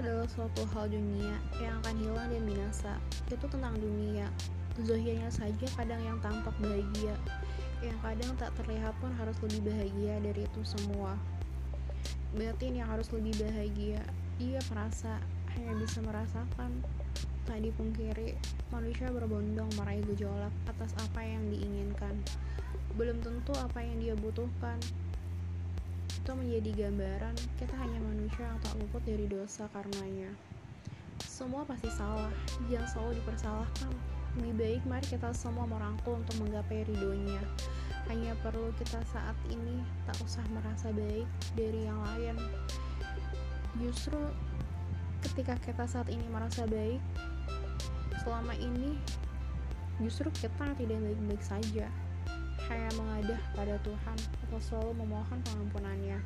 adalah suatu hal dunia yang akan hilang dan binasa. Itu tentang dunia. Zohirnya saja kadang yang tampak bahagia, yang kadang tak terlihat pun harus lebih bahagia dari itu semua. Batin yang harus lebih bahagia, dia merasa, hanya bisa merasakan. Tak dipungkiri, manusia berbondong meraih gejolak atas apa yang diinginkan. Belum tentu apa yang dia butuhkan, itu menjadi gambaran kita hanya manusia yang tak luput dari dosa karenanya. Semua pasti salah, jangan selalu dipersalahkan. Lebih baik mari kita semua merangkul untuk menggapai ridhonya. Hanya perlu kita saat ini tak usah merasa baik dari yang lain. Justru ketika kita saat ini merasa baik, selama ini justru kita tidak baik-baik saja hanya mengadah pada Tuhan atau selalu memohon pengampunannya.